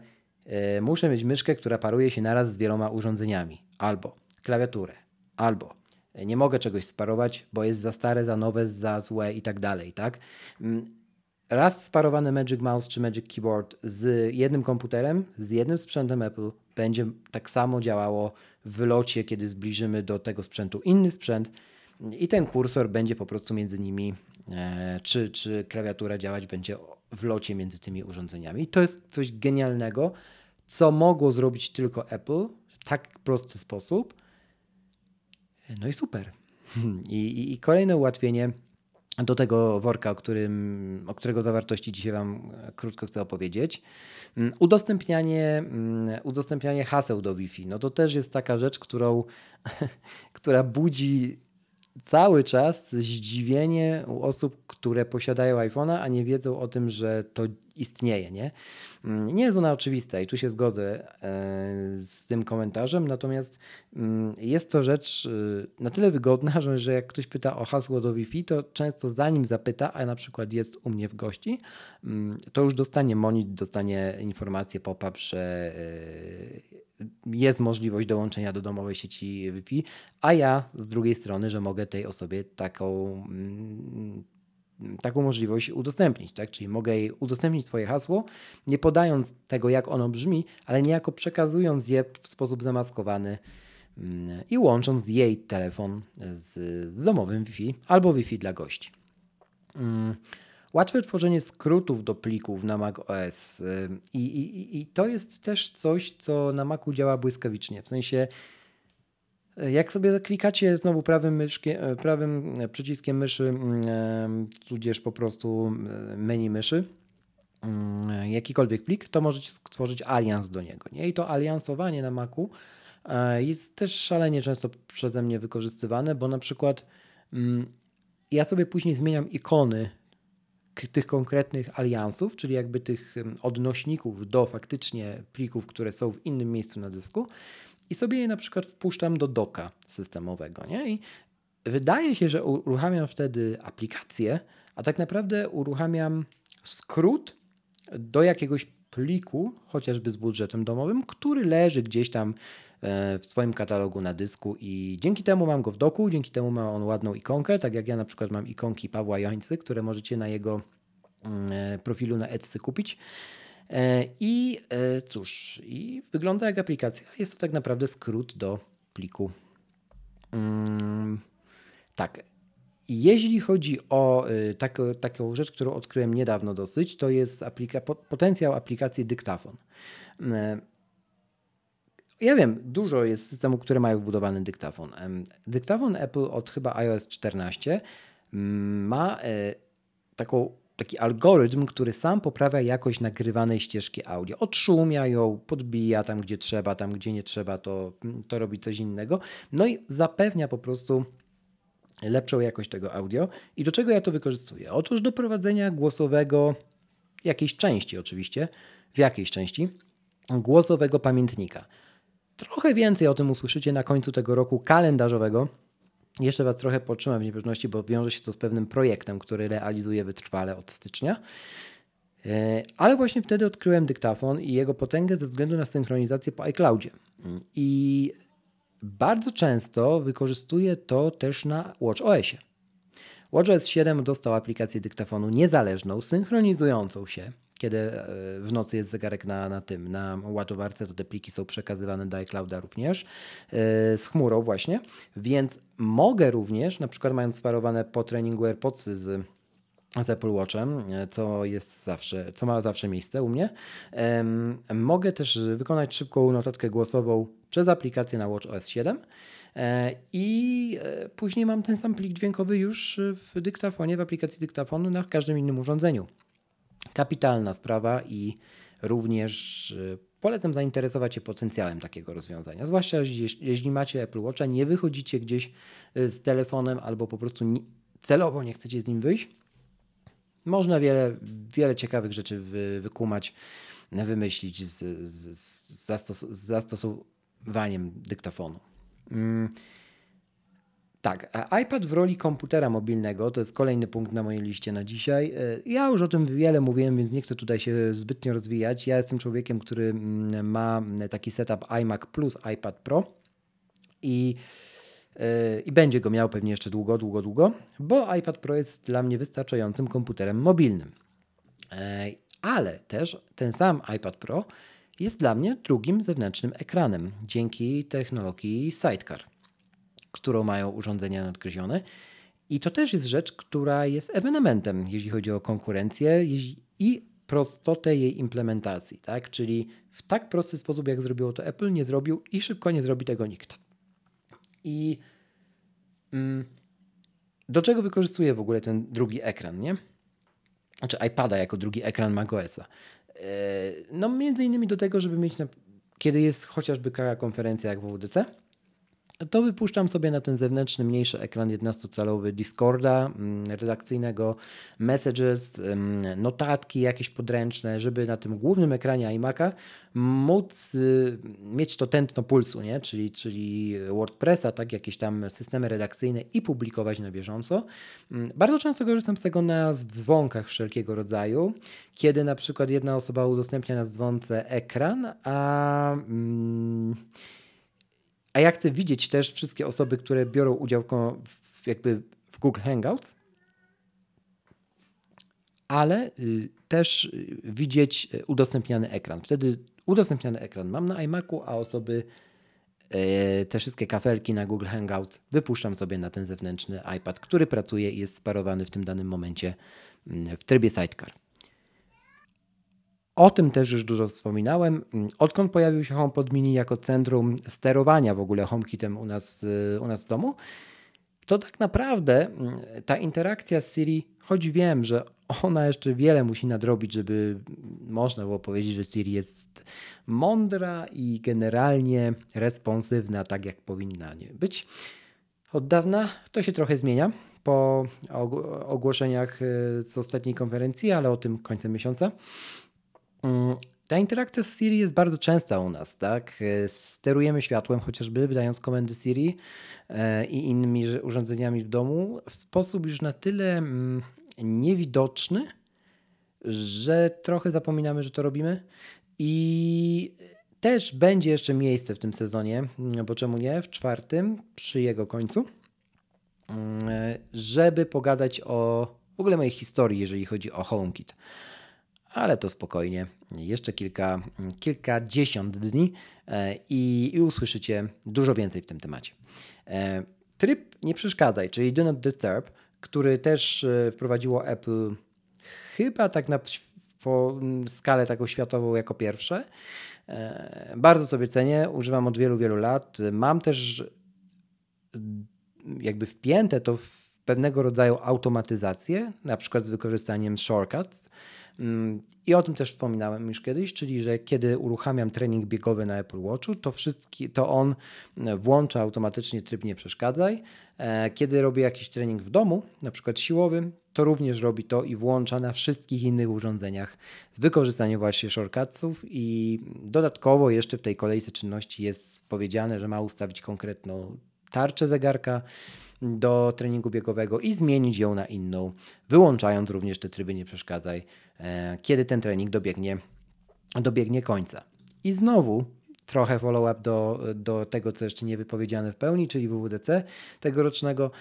y, muszę mieć myszkę, która paruje się naraz z wieloma urządzeniami, albo klawiaturę, albo e, nie mogę czegoś sparować, bo jest za stare, za nowe, za złe i tak dalej, tak? Mm, raz sparowany Magic Mouse czy Magic Keyboard z jednym komputerem, z jednym sprzętem Apple będzie tak samo działało w locie, kiedy zbliżymy do tego sprzętu inny sprzęt, i ten kursor będzie po prostu między nimi, e, czy, czy klawiatura działać będzie w locie między tymi urządzeniami. I to jest coś genialnego, co mogło zrobić tylko Apple w tak prosty sposób. No i super. I, i, i kolejne ułatwienie do tego worka, o, którym, o którego zawartości dzisiaj Wam krótko chcę opowiedzieć. Mm, udostępnianie, mm, udostępnianie haseł do Wi-Fi. No to też jest taka rzecz, którą, która budzi cały czas zdziwienie u osób, które posiadają iPhone'a, a nie wiedzą o tym, że to istnieje. Nie? Mm, nie jest ona oczywista i tu się zgodzę e, z tym komentarzem, natomiast mm, jest to rzecz e, na tyle wygodna, że, że jak ktoś pyta o hasło do Wi-Fi, to często zanim zapyta, a na przykład jest u mnie w gości, mm, to już dostanie monit, dostanie informację pop-up, że e, jest możliwość dołączenia do domowej sieci Wi-Fi, a ja z drugiej strony, że mogę tej osobie taką taką możliwość udostępnić, tak? Czyli mogę jej udostępnić swoje hasło, nie podając tego, jak ono brzmi, ale niejako przekazując je w sposób zamaskowany mm, i łącząc jej telefon z, z domowym Wi-Fi albo Wi-Fi dla gości. Łatwe tworzenie skrótów do plików na Mac OS y, I, i, i to jest też coś, co na Macu działa błyskawicznie. W sensie jak sobie klikacie znowu prawym, myszkie, e, prawym przyciskiem myszy, tudzież po prostu menu myszy, jakikolwiek plik, to możecie stworzyć alians do niego. Nie? I to aliansowanie na Macu jest też szalenie często przeze mnie wykorzystywane, bo na przykład mm, ja sobie później zmieniam ikony tych konkretnych aliansów, czyli jakby tych odnośników do faktycznie plików, które są w innym miejscu na dysku i sobie je na przykład wpuszczam do doka systemowego. Nie? I wydaje się, że uruchamiam wtedy aplikację, a tak naprawdę uruchamiam skrót do jakiegoś pliku, chociażby z budżetem domowym, który leży gdzieś tam w swoim katalogu na dysku i dzięki temu mam go w doku, dzięki temu ma on ładną ikonkę, tak jak ja na przykład mam ikonki Pawła Jońcy, które możecie na jego mm, e, profilu na Etsy kupić. E, I e, cóż, i wygląda jak aplikacja. Jest to tak naprawdę skrót do pliku. Mm, tak. Jeśli chodzi o e, taką, taką rzecz, którą odkryłem niedawno dosyć, to jest aplika potencjał aplikacji dyktafon. Ja wiem, dużo jest systemów, które mają wbudowany dyktafon. Dyktafon Apple od chyba iOS 14 mm, ma taką taki algorytm, który sam poprawia jakość nagrywanej ścieżki audio. Odszumia ją, podbija tam, gdzie trzeba, tam, gdzie nie trzeba, to, to robi coś innego. No i zapewnia po prostu lepszą jakość tego audio. I do czego ja to wykorzystuję? Otóż do prowadzenia głosowego, jakiejś części oczywiście, w jakiejś części, głosowego pamiętnika. Trochę więcej o tym usłyszycie na końcu tego roku kalendarzowego, jeszcze Was trochę potrzymam w niepewności, bo wiąże się to z pewnym projektem, który realizuję wytrwale od stycznia. E, ale właśnie wtedy odkryłem dyktafon i jego potęgę ze względu na synchronizację po iCloudzie. I bardzo często wykorzystuję to też na WatchOSie. WatchOS 7 dostał aplikację dyktafonu niezależną, synchronizującą się kiedy e, w nocy jest zegarek na, na tym, na ładowarce, to te pliki są przekazywane do iClouda również e, z chmurą właśnie, więc mogę również, na przykład mając sparowane po treningu AirPods z z Apple Watchem, e, co jest zawsze, co ma zawsze miejsce u mnie. Mogę też wykonać szybką notatkę głosową przez aplikację na Watch OS 7 i później mam ten sam plik dźwiękowy już w dyktafonie, w aplikacji dyktafonu na każdym innym urządzeniu. Kapitalna sprawa i również y, polecam zainteresować się potencjałem takiego rozwiązania. Zwłaszcza jeśli macie Apple Watcha, nie wychodzicie gdzieś y, z telefonem albo po prostu celowo nie chcecie z nim wyjść. Można wiele, wiele ciekawych rzeczy wy, wykumać, wymyślić z, z, z, zastos, z zastosowaniem dyktafonu. Mm. Tak, iPad w roli komputera mobilnego to jest kolejny punkt na mojej liście na dzisiaj. E, ja już o tym wiele mówiłem, więc nie chcę tutaj się zbytnio rozwijać. Ja jestem człowiekiem, który mm, ma taki setup iMac plus iPad Pro i, e, i będzie go miał pewnie jeszcze długo, długo, długo, bo iPad Pro jest dla mnie wystarczającym komputerem mobilnym. E, ale też ten sam iPad Pro jest dla mnie drugim zewnętrznym ekranem dzięki technologii Sidecar którą mają urządzenia nadgryzione. I to też jest rzecz, która jest ewenementem, jeśli chodzi o konkurencję i prostotę jej implementacji. Tak? Czyli w tak prosty sposób, jak zrobiło to Apple, nie zrobił i szybko nie zrobi tego nikt. I mm, do czego wykorzystuje w ogóle ten drugi ekran, nie? Znaczy iPada jako drugi ekran macOSa. E, no między innymi do tego, żeby mieć, na, kiedy jest chociażby konferencja jak w WDC, to wypuszczam sobie na ten zewnętrzny, mniejszy ekran 11-calowy Discorda mm, redakcyjnego, messages, mm, notatki jakieś podręczne, żeby na tym głównym ekranie iMac'a móc y, mieć to tętno pulsu, nie? Czyli, czyli WordPressa, tak, jakieś tam systemy redakcyjne i publikować na bieżąco. Mm, bardzo często korzystam z tego na dzwonkach wszelkiego rodzaju, kiedy na przykład jedna osoba udostępnia na dzwonce ekran, a a ja chcę widzieć też wszystkie osoby, które biorą udział w, jakby w Google Hangouts, ale y, też y, widzieć y, udostępniany ekran. Wtedy udostępniany ekran mam na iMacu, a osoby te wszystkie kafelki na Google Hangouts wypuszczam sobie na ten zewnętrzny iPad, który pracuje i jest sparowany w tym danym momencie mm, w trybie Sidecar. O tym też już dużo wspominałem. Odkąd pojawił się HomePod Mini jako centrum sterowania w ogóle HomeKitem u nas, u nas w domu, to tak naprawdę mm, ta interakcja z Siri, choć wiem, że ona jeszcze wiele musi nadrobić, żeby można było powiedzieć, że Siri jest mądra i generalnie responsywna, tak jak powinna nie być. Od dawna to się trochę zmienia po ogłoszeniach y, z ostatniej konferencji, ale o tym końcem miesiąca. Mm, ta interakcja z Siri jest bardzo częsta u nas, tak? Sterujemy światłem chociażby, wydając komendy Siri e, i innymi urządzeniami w domu w sposób już na tyle mm, niewidoczny, że trochę zapominamy, że to robimy. I też będzie jeszcze miejsce w tym sezonie, bo czemu nie, w czwartym, przy jego końcu, mm, żeby pogadać o w ogóle mojej historii, jeżeli chodzi o HomeKit ale to spokojnie. Jeszcze kilka, kilkadziesiąt dni e, i, i usłyszycie dużo więcej w tym temacie. E, tryb nie przeszkadzaj, czyli Do Not Disturb, który też e, wprowadziło Apple chyba tak na po skalę taką światową jako pierwsze. Bardzo sobie cenię, używam od wielu, wielu lat. Mam też jakby wpięte to w pewnego rodzaju automatyzację, na przykład z wykorzystaniem shortcuts. I o tym też wspominałem już kiedyś, czyli że kiedy uruchamiam trening biegowy na Apple Watchu, to, wszystki, to on włącza automatycznie tryb nie przeszkadzaj. E, kiedy robię jakiś trening w domu, na przykład siłowy, to również robi to i włącza na wszystkich innych urządzeniach z wykorzystaniem właśnie shortcutsów i dodatkowo jeszcze w tej kolejce czynności jest powiedziane, że ma ustawić konkretną tarczę zegarka, do treningu biegowego i zmienić ją na inną, wyłączając również te tryby nie przeszkadzaj, e, kiedy ten trening dobiegnie, dobiegnie końca. I znowu trochę follow-up do, do tego, co jeszcze nie wypowiedziane w pełni, czyli WWDC tegorocznego.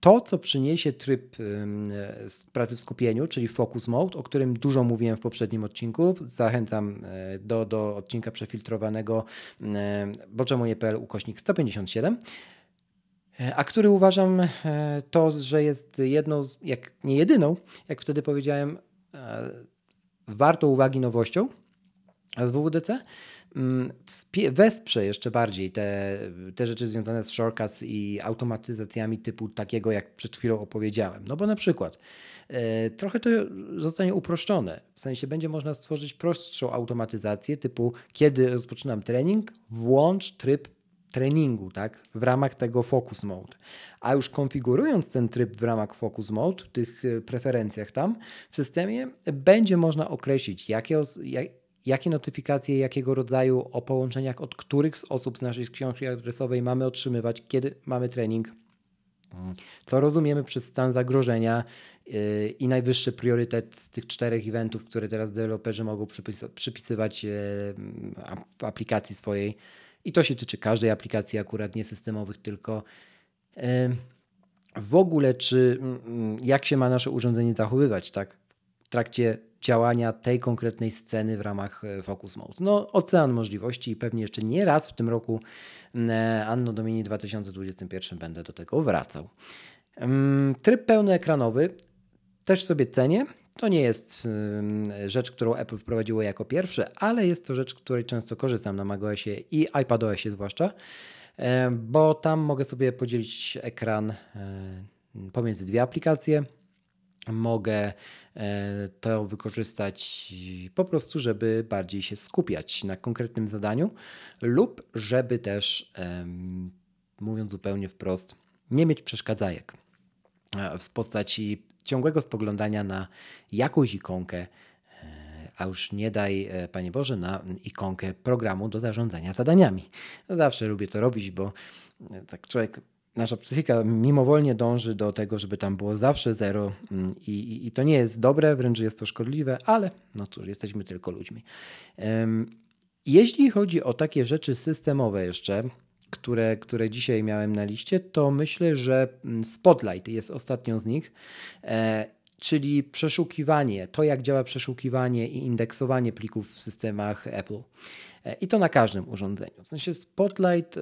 To, co przyniesie tryb pracy w skupieniu, czyli Focus Mode, o którym dużo mówiłem w poprzednim odcinku, zachęcam e, do, do odcinka przefiltrowanego bo czemu nie.pl ukośnik 157. E, a który uważam e, to, że jest jedną, z, jak nie jedyną, jak wtedy powiedziałem, e, warto uwagi nowością z WWDC, wesprze jeszcze bardziej te, te rzeczy związane z shortcuts i automatyzacjami typu takiego, jak przed chwilą opowiedziałem. No bo na przykład trochę to zostanie uproszczone. W sensie będzie można stworzyć prostszą automatyzację typu kiedy rozpoczynam trening, włącz tryb treningu, tak, w ramach tego Focus Mode. A już konfigurując ten tryb w ramach Focus Mode, w tych e, preferencjach tam w systemie, będzie można określić, jakie, jak, jakie notyfikacje, jakiego rodzaju o połączeniach, od których z osób z naszej książki adresowej mamy otrzymywać, kiedy mamy trening. Co rozumiemy przez stan zagrożenia e, i najwyższy priorytet z tych czterech eventów, które teraz deweloperzy mogą przypisywać e, w aplikacji swojej i to się tyczy każdej aplikacji, akurat nie systemowych, tylko w ogóle, czy mm, mm, jak się ma nasze urządzenie zachowywać, tak? W trakcie działania tej konkretnej sceny w ramach e, Focus Mode. No, ocean możliwości i pewnie jeszcze nie raz w tym roku e, Anno Domini 2021 będę do tego wracał. Tryb pełnoekranowy też sobie cenię. To nie jest rzecz, którą Apple wprowadziło jako pierwsze, ale jest to rzecz, której często korzystam na macOSie i iPadOSie zwłaszcza, e, bo tam mogę sobie podzielić ekran pomiędzy dwie aplikacje mogę e, to wykorzystać po prostu, żeby bardziej się skupiać na konkretnym zadaniu lub żeby też, mówiąc zupełnie wprost, nie mieć przeszkadzajek e, w postaci ciągłego spoglądania na jakąś ikonkę, e, a już nie daj, Panie Boże, na ikonkę programu do zarządzania zadaniami. Zawsze lubię to robić, bo tak człowiek nasza psychika mimowolnie dąży do tego, żeby tam było zawsze zero mm, i, i, i, to nie jest dobre, wręcz jest to szkodliwe, ale no cóż, jesteśmy tylko ludźmi. Jeśli chodzi o takie rzeczy systemowe jeszcze, które, które dzisiaj miałem na liście, to myślę, że mm, Spotlight jest ostatnią z nich, e, czyli przeszukiwanie, to jak działa przeszukiwanie i indeksowanie plików w systemach Apple. E, I to na każdym urządzeniu. W sensie Spotlight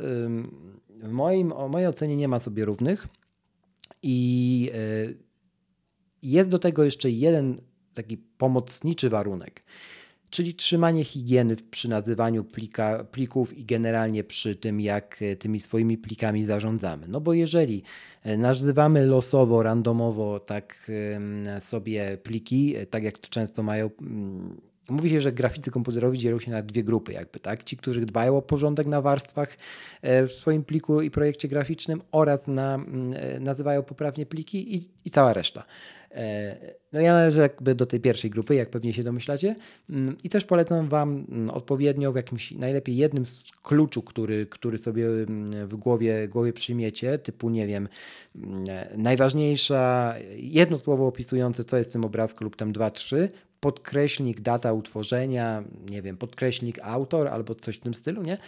w moim, o mojej ocenie nie ma sobie równych i e, jest do tego jeszcze jeden taki pomocniczy warunek, czyli trzymanie higieny przy nazywaniu plika, plików i generalnie przy tym, jak e, tymi swoimi plikami zarządzamy. No bo jeżeli nazywamy losowo, randomowo tak sobie pliki, tak jak to często mają mm, Mówi się, że graficy komputerowi dzielą się na dwie grupy, jakby, tak? Ci, którzy dbają o porządek na warstwach e, w swoim pliku i projekcie graficznym oraz na, mm, e, nazywają poprawnie pliki i, i cała reszta. E, no ja należę jakby do tej pierwszej grupy, jak pewnie się domyślacie. Mm, I też polecam Wam mm, odpowiednio w jakimś, najlepiej jednym z kluczu, który, który sobie w głowie, głowie przyjmiecie, typu nie wiem, najważniejsza, jedno słowo opisujące, co jest w tym obrazku lub tam dwa, trzy, podkreślnik data utworzenia, nie wiem, podkreślnik autor albo coś w tym stylu, nie?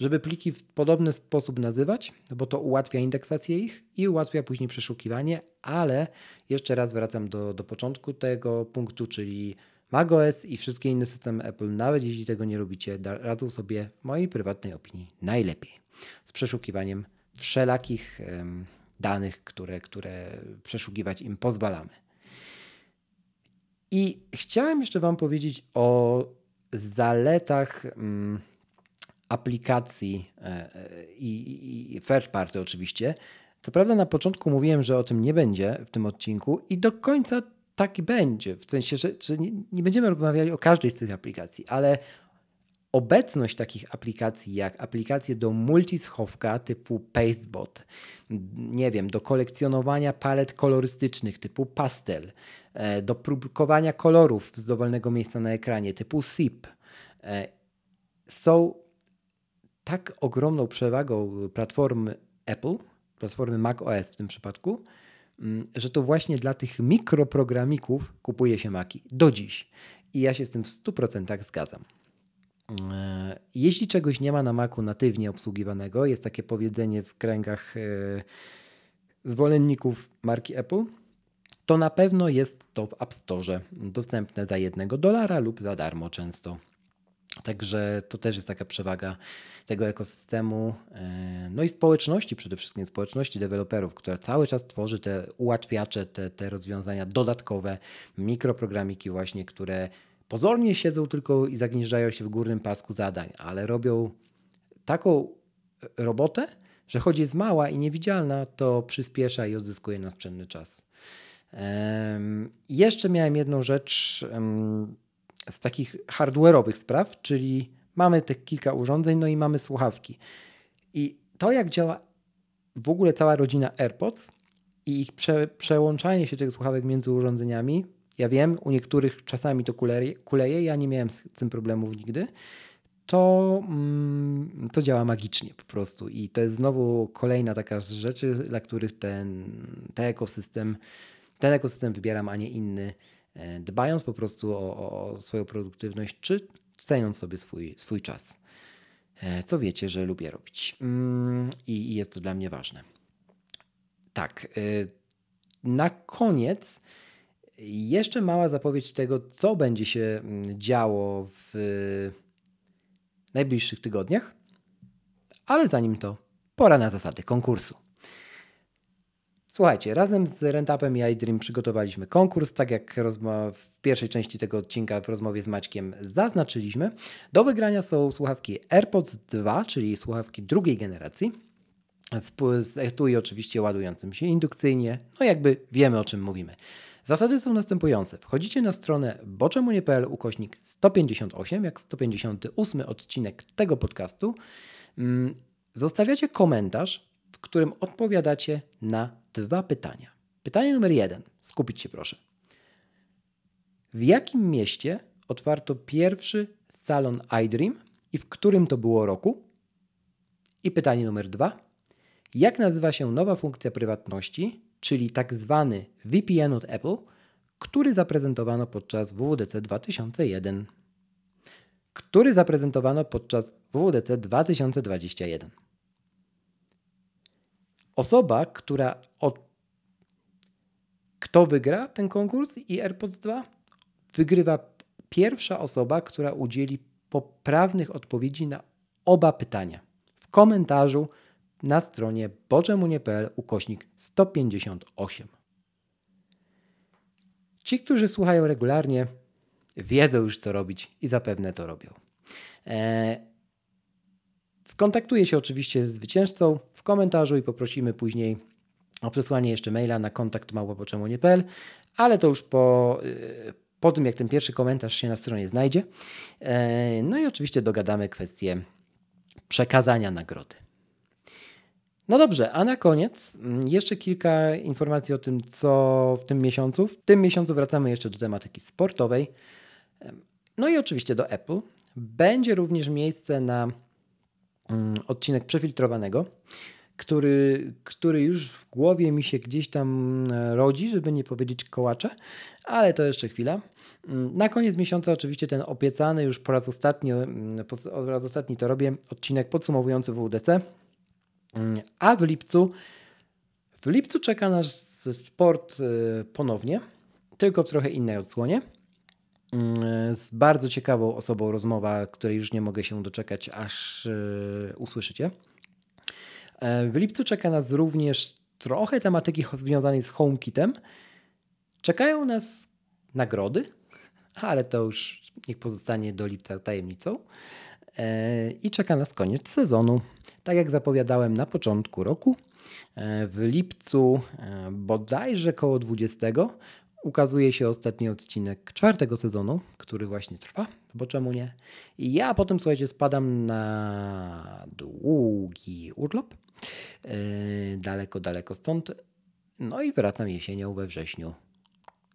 Żeby pliki w podobny sposób nazywać, bo to ułatwia indeksację ich i ułatwia później przeszukiwanie, ale jeszcze raz wracam do, do początku tego punktu, czyli macOS i wszystkie inne systemy Apple, nawet jeśli tego nie lubicie, radzą sobie w mojej prywatnej opinii najlepiej z przeszukiwaniem wszelakich um, danych, które, które przeszukiwać im pozwalamy. I chciałem jeszcze Wam powiedzieć o zaletach mm, aplikacji e, e, i, i third party oczywiście. Co prawda na początku mówiłem, że o tym nie będzie w tym odcinku i do końca tak będzie. W sensie, że, że nie, nie, będziemy rozmawiali o każdej z tych aplikacji, ale obecność takich aplikacji jak aplikacje do multischowka typu Pastebot, nie wiem, do kolekcjonowania palet kolorystycznych typu Pastel, do produkowania kolorów z dowolnego miejsca na ekranie typu SIP, e, są tak ogromną przewagą platformy Apple, platformy macOS w tym przypadku, mm, że to właśnie dla tych mikroprogramików kupuje się Maki do dziś. I ja się z tym w 100% zgadzam. E, jeśli czegoś nie ma na Macu natywnie obsługiwanego, jest takie powiedzenie w kręgach e, zwolenników marki Apple, to na pewno jest to w App Store dostępne za jednego dolara lub za darmo często. Także to też jest taka przewaga tego ekosystemu, e, no i społeczności, przede wszystkim społeczności deweloperów, która cały czas tworzy te ułatwiacze, te, te rozwiązania dodatkowe, mikroprogramiki właśnie, które pozornie siedzą tylko i zagnieżdżają się w górnym pasku zadań, ale robią taką robotę, że choć jest mała i niewidzialna, to przyspiesza i odzyskuje naoszczędny czas. Um, jeszcze miałem jedną rzecz z takich hardware'owych spraw, czyli mamy te kilka urządzeń, no i mamy słuchawki. I to, jak działa w ogóle cała rodzina AirPods i ich prze, przełączanie się tych słuchawek między urządzeniami, ja wiem, u niektórych czasami to kuleje, kuleje ja nie miałem z tym problemów nigdy, to, mm, to działa magicznie po prostu. I to jest znowu kolejna taka z rzeczy, dla których ten, ten ekosystem, ten ekosystem wybieram, a nie inny, e, dbając po prostu o, o swoją produktywność, czy ceniąc sobie swój, swój czas. E, co wiecie, że lubię robić. Mm, I jest to dla mnie ważne. Tak. E, na koniec jeszcze mała zapowiedź tego, co będzie się mm, działo w najbliższych tygodniach, ale zanim to, pora na zasady konkursu. Słuchajcie, razem z Rentapem i iDream przygotowaliśmy konkurs, tak jak w pierwszej części tego odcinka w rozmowie z Maćkiem zaznaczyliśmy. Do wygrania są słuchawki AirPods 2, czyli słuchawki drugiej generacji, z etui oczywiście ładującym się indukcyjnie, no jakby wiemy o czym mówimy. Zasady są następujące. Wchodzicie na stronę boczemunie.pl ukośnik 158, jak 158 odcinek tego podcastu. Mm, zostawiacie komentarz, w którym odpowiadacie na dwa pytania. Pytanie numer jeden. Skupić się proszę. W jakim mieście otwarto pierwszy salon iDream i w którym to było roku? I pytanie numer dwa. Jak nazywa się nowa funkcja prywatności, czyli tak zwany VPN od Apple, który zaprezentowano podczas WWDC 2001? Który zaprezentowano podczas WWDC 2021? Osoba, która od... Kto wygra ten konkurs i AirPods 2? Wygrywa pierwsza osoba, która udzieli poprawnych odpowiedzi na oba pytania. W komentarzu na stronie boczemunie.pl ukośnik 158. Ci, którzy słuchają regularnie, wiedzą już co robić i zapewne to robią. Eee, skontaktuję się oczywiście z zwycięzcą w komentarzu i poprosimy później o przesłanie jeszcze maila na kontakt małopoczemunie.pl, ale to już po, y, po tym, jak ten pierwszy komentarz się na stronie znajdzie. Eee, no i oczywiście dogadamy kwestię przekazania nagrody. No dobrze, a na koniec mm, jeszcze kilka informacji o tym, co w tym miesiącu. W tym miesiącu wracamy jeszcze do tematyki sportowej. No i oczywiście do Apple. Będzie również miejsce na odcinek przefiltrowanego, który, który już w głowie mi się gdzieś tam e, rodzi, żeby nie powiedzieć kołacze, ale to jeszcze chwila. Mm, na koniec miesiąca oczywiście ten obiecany już po raz ostatni, po raz ostatni to robię, odcinek podsumowujący WDC. A w lipcu, w lipcu czeka nas sport y, ponownie, tylko w trochę innej odsłonie. Y, z bardzo ciekawą osobą rozmowa, której już nie mogę się doczekać, aż y, usłyszycie. E, w lipcu czeka nas również trochę tematyki związanej z HomeKitem. Czekają nas nagrody, ale to już niech pozostanie do lipca tajemnicą. E, I czeka nas koniec sezonu. Tak jak zapowiadałem na początku roku, e, w lipcu e, bodajże koło 20 ukazuje się ostatni odcinek czwartego sezonu, który właśnie trwa, bo czemu nie? I ja potem, słuchajcie, spadam na długi urlop, daleko, daleko stąd, no i wracam jesienią we wrześniu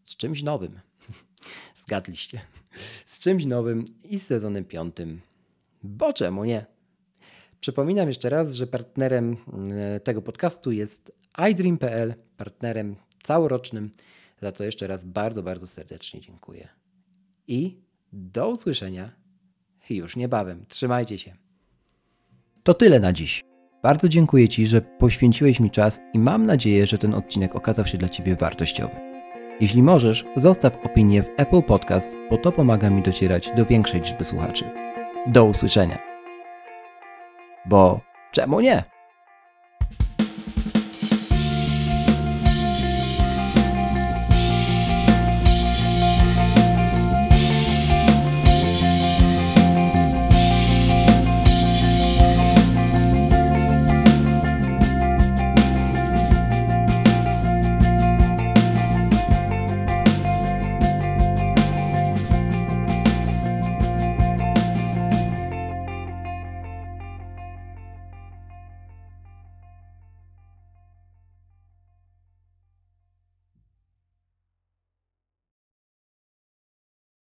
z czymś nowym. Zgadliście. Z czymś nowym i z sezonem piątym bo czemu nie? Przypominam jeszcze raz, że partnerem e, tego podcastu jest iDream.pl, partnerem całorocznym, za co jeszcze raz bardzo, bardzo serdecznie dziękuję. I do usłyszenia już niebawem. Trzymajcie się. To tyle na dziś. Bardzo dziękuję Ci, że poświęciłeś mi czas i mam nadzieję, że ten odcinek okazał się dla Ciebie wartościowy. Jeśli możesz, zostaw opinię w Apple Podcast, bo to pomaga mi docierać do większej liczby słuchaczy. Do usłyszenia. Bo czemu nie?